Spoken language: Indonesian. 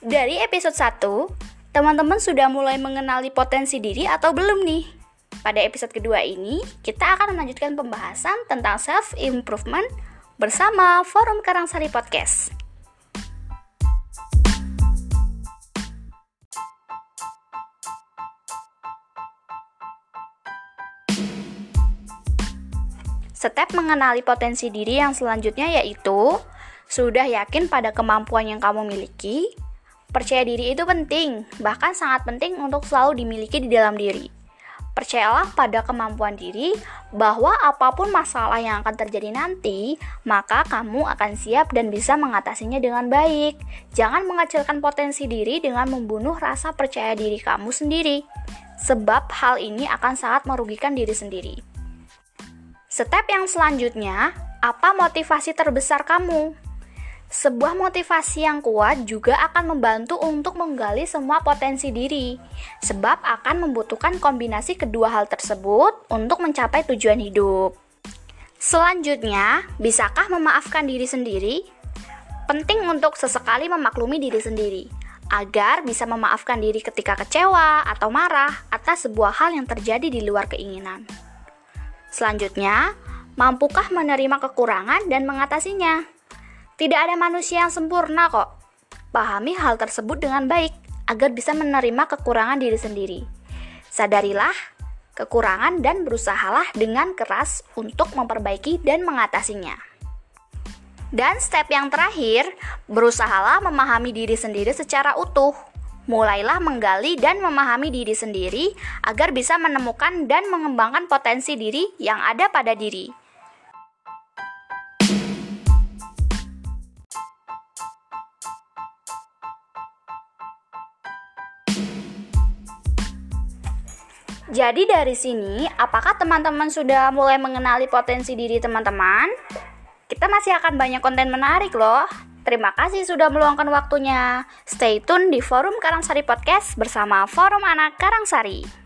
Dari episode 1, teman-teman sudah mulai mengenali potensi diri atau belum nih? Pada episode kedua ini, kita akan melanjutkan pembahasan tentang self-improvement bersama Forum Karangsari Podcast. Step mengenali potensi diri yang selanjutnya yaitu sudah yakin pada kemampuan yang kamu miliki. Percaya diri itu penting, bahkan sangat penting untuk selalu dimiliki di dalam diri. Percayalah pada kemampuan diri bahwa apa pun masalah yang akan terjadi nanti, maka kamu akan siap dan bisa mengatasinya dengan baik. Jangan mengecilkan potensi diri dengan membunuh rasa percaya diri kamu sendiri, sebab hal ini akan sangat merugikan diri sendiri. Step yang selanjutnya, apa motivasi terbesar kamu? Sebuah motivasi yang kuat juga akan membantu untuk menggali semua potensi diri, sebab akan membutuhkan kombinasi kedua hal tersebut untuk mencapai tujuan hidup. Selanjutnya, bisakah memaafkan diri sendiri? Penting untuk sesekali memaklumi diri sendiri, agar bisa memaafkan diri ketika kecewa atau marah atas sebuah hal yang terjadi di luar keinginan. Selanjutnya, mampukah menerima kekurangan dan mengatasinya? Tidak ada manusia yang sempurna kok. Pahami hal tersebut dengan baik agar bisa menerima kekurangan diri sendiri. Sadarilah kekurangan dan berusahalah dengan keras untuk memperbaiki dan mengatasinya. Dan step yang terakhir, berusahalah memahami diri sendiri secara utuh mulailah menggali dan memahami diri sendiri agar bisa menemukan dan mengembangkan potensi diri yang ada pada diri. Jadi dari sini, apakah teman-teman sudah mulai mengenali potensi diri teman-teman? Kita masih akan banyak konten menarik loh. Terima kasih sudah meluangkan waktunya. Stay tune di Forum Karangsari Podcast bersama Forum Anak Karangsari.